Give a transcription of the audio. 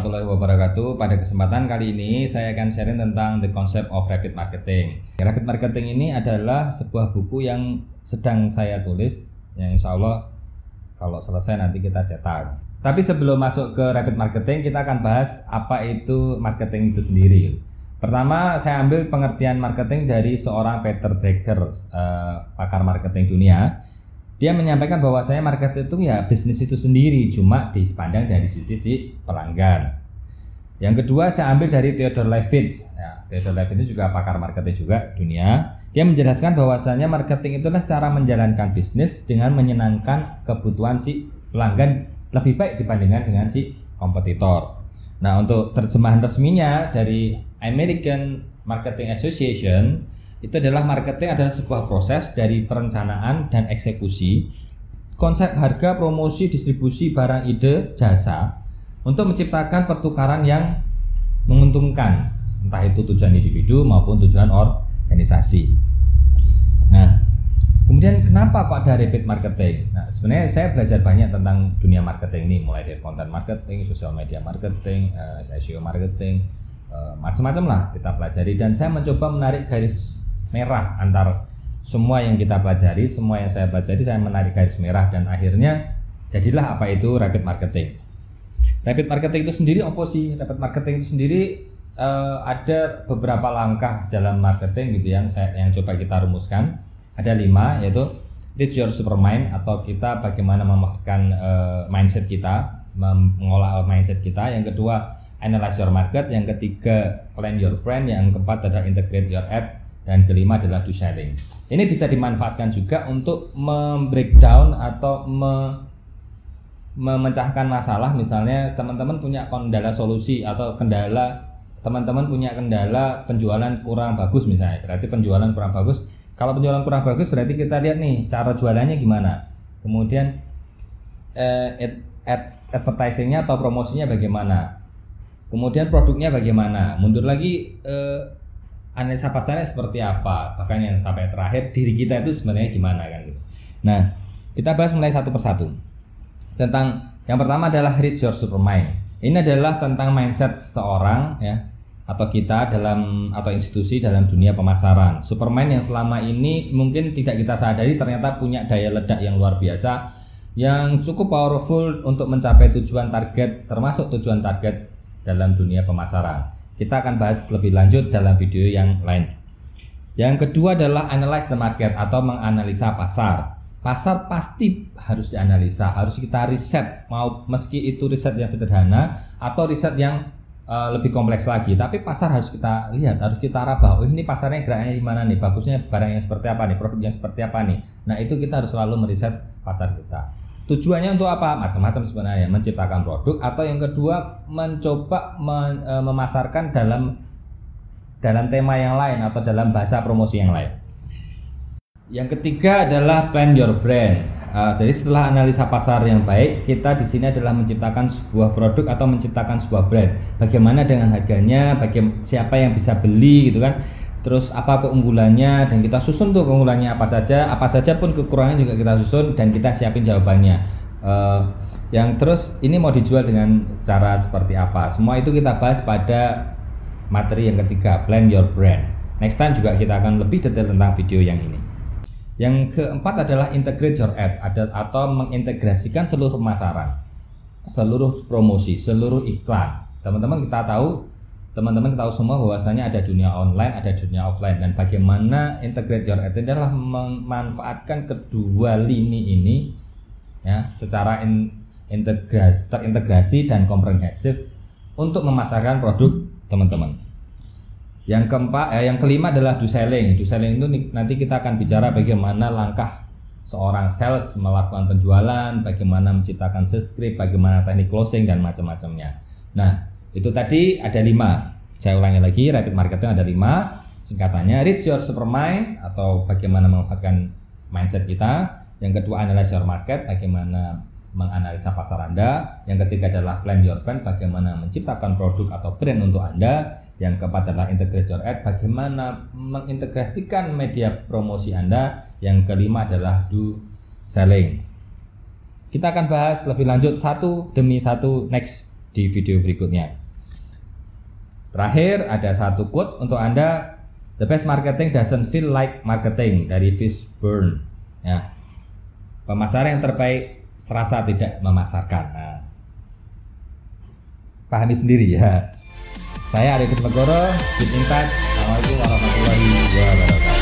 warahmatullahi wabarakatuh. Pada kesempatan kali ini saya akan sharing tentang the concept of rapid marketing. Rapid marketing ini adalah sebuah buku yang sedang saya tulis yang insya Allah kalau selesai nanti kita cetak. Tapi sebelum masuk ke rapid marketing kita akan bahas apa itu marketing itu sendiri. Pertama saya ambil pengertian marketing dari seorang Peter Drucker, uh, pakar marketing dunia dia menyampaikan bahwa saya market itu ya bisnis itu sendiri cuma dipandang dari sisi si pelanggan. Yang kedua saya ambil dari Theodore Levitt. Ya, Theodore Levitt itu juga pakar marketing juga dunia. Dia menjelaskan bahwasanya marketing itulah cara menjalankan bisnis dengan menyenangkan kebutuhan si pelanggan lebih baik dibandingkan dengan si kompetitor. Nah, untuk terjemahan resminya dari American Marketing Association itu adalah marketing adalah sebuah proses dari perencanaan dan eksekusi konsep harga, promosi, distribusi barang, ide, jasa untuk menciptakan pertukaran yang menguntungkan entah itu tujuan individu maupun tujuan organisasi. Nah, kemudian kenapa kok ada repeat marketing? Nah, sebenarnya saya belajar banyak tentang dunia marketing ini mulai dari content marketing, social media marketing, eh, SEO marketing, uh, macam-macam lah kita pelajari dan saya mencoba menarik garis merah antar semua yang kita pelajari, semua yang saya pelajari saya menarik garis merah dan akhirnya jadilah apa itu rapid marketing. Rapid marketing itu sendiri apa sih? Rapid marketing itu sendiri uh, ada beberapa langkah dalam marketing gitu yang saya yang coba kita rumuskan. Ada lima yaitu reach your supermind atau kita bagaimana memakaikan uh, mindset kita, mengolah mindset kita. Yang kedua analyze your market. Yang ketiga plan your brand. Yang keempat adalah integrate your ad dan kelima adalah do sharing. Ini bisa dimanfaatkan juga untuk membreakdown atau me memecahkan masalah. Misalnya teman-teman punya kendala solusi atau kendala teman-teman punya kendala penjualan kurang bagus misalnya. Berarti penjualan kurang bagus. Kalau penjualan kurang bagus berarti kita lihat nih cara jualannya gimana. Kemudian eh, ad, advertisingnya atau promosinya bagaimana. Kemudian produknya bagaimana. Mundur lagi eh, analisa pasarnya seperti apa? Bahkan yang sampai terakhir diri kita itu sebenarnya gimana kan? Gitu nah kita bahas mulai satu persatu. Tentang yang pertama adalah reach your supermind. Ini adalah tentang mindset seseorang ya atau kita dalam atau institusi dalam dunia pemasaran. Supermind yang selama ini mungkin tidak kita sadari ternyata punya daya ledak yang luar biasa yang cukup powerful untuk mencapai tujuan target termasuk tujuan target dalam dunia pemasaran kita akan bahas lebih lanjut dalam video yang lain. Yang kedua adalah analyze the market atau menganalisa pasar. Pasar pasti harus dianalisa, harus kita riset, mau meski itu riset yang sederhana atau riset yang uh, lebih kompleks lagi. Tapi pasar harus kita lihat, harus kita raba. Oh ini pasarnya geraknya di mana nih? Bagusnya barang yang seperti apa nih? Produk yang seperti apa nih? Nah itu kita harus selalu meriset pasar kita. Tujuannya untuk apa? Macam-macam sebenarnya, menciptakan produk atau yang kedua mencoba men, e, memasarkan dalam dalam tema yang lain atau dalam bahasa promosi yang lain. Yang ketiga adalah plan your brand. Uh, jadi setelah analisa pasar yang baik, kita di sini adalah menciptakan sebuah produk atau menciptakan sebuah brand. Bagaimana dengan harganya, bagaimana siapa yang bisa beli gitu kan terus apa keunggulannya dan kita susun tuh keunggulannya apa saja. Apa saja pun kekurangan juga kita susun dan kita siapin jawabannya. Uh, yang terus ini mau dijual dengan cara seperti apa? Semua itu kita bahas pada materi yang ketiga plan your brand. Next time juga kita akan lebih detail tentang video yang ini. Yang keempat adalah integrate your ad atau mengintegrasikan seluruh pemasaran seluruh promosi seluruh iklan. Teman-teman kita tahu teman-teman tahu semua bahwasanya ada dunia online, ada dunia offline dan bagaimana integrate your ad adalah memanfaatkan kedua lini ini ya secara in, integrasi, terintegrasi dan komprehensif untuk memasarkan produk teman-teman. Yang keempat, eh, yang kelima adalah do selling. Do selling itu nanti kita akan bicara bagaimana langkah seorang sales melakukan penjualan, bagaimana menciptakan script, bagaimana teknik closing dan macam-macamnya. Nah, itu tadi ada lima. Saya ulangi lagi, rapid marketing ada lima. Singkatannya, reach your supermind atau bagaimana memanfaatkan mindset kita. Yang kedua, analyze your market, bagaimana menganalisa pasar Anda. Yang ketiga adalah plan your brand, bagaimana menciptakan produk atau brand untuk Anda. Yang keempat adalah integrate your ad, bagaimana mengintegrasikan media promosi Anda. Yang kelima adalah do selling. Kita akan bahas lebih lanjut satu demi satu next di video berikutnya. Terakhir ada satu quote untuk Anda The best marketing doesn't feel like marketing dari Fishburne. Ya. Pemasaran yang terbaik serasa tidak memasarkan. Nah, pahami sendiri ya. Saya Arifin Megoro, keep in touch. Assalamualaikum warahmatullahi wabarakatuh.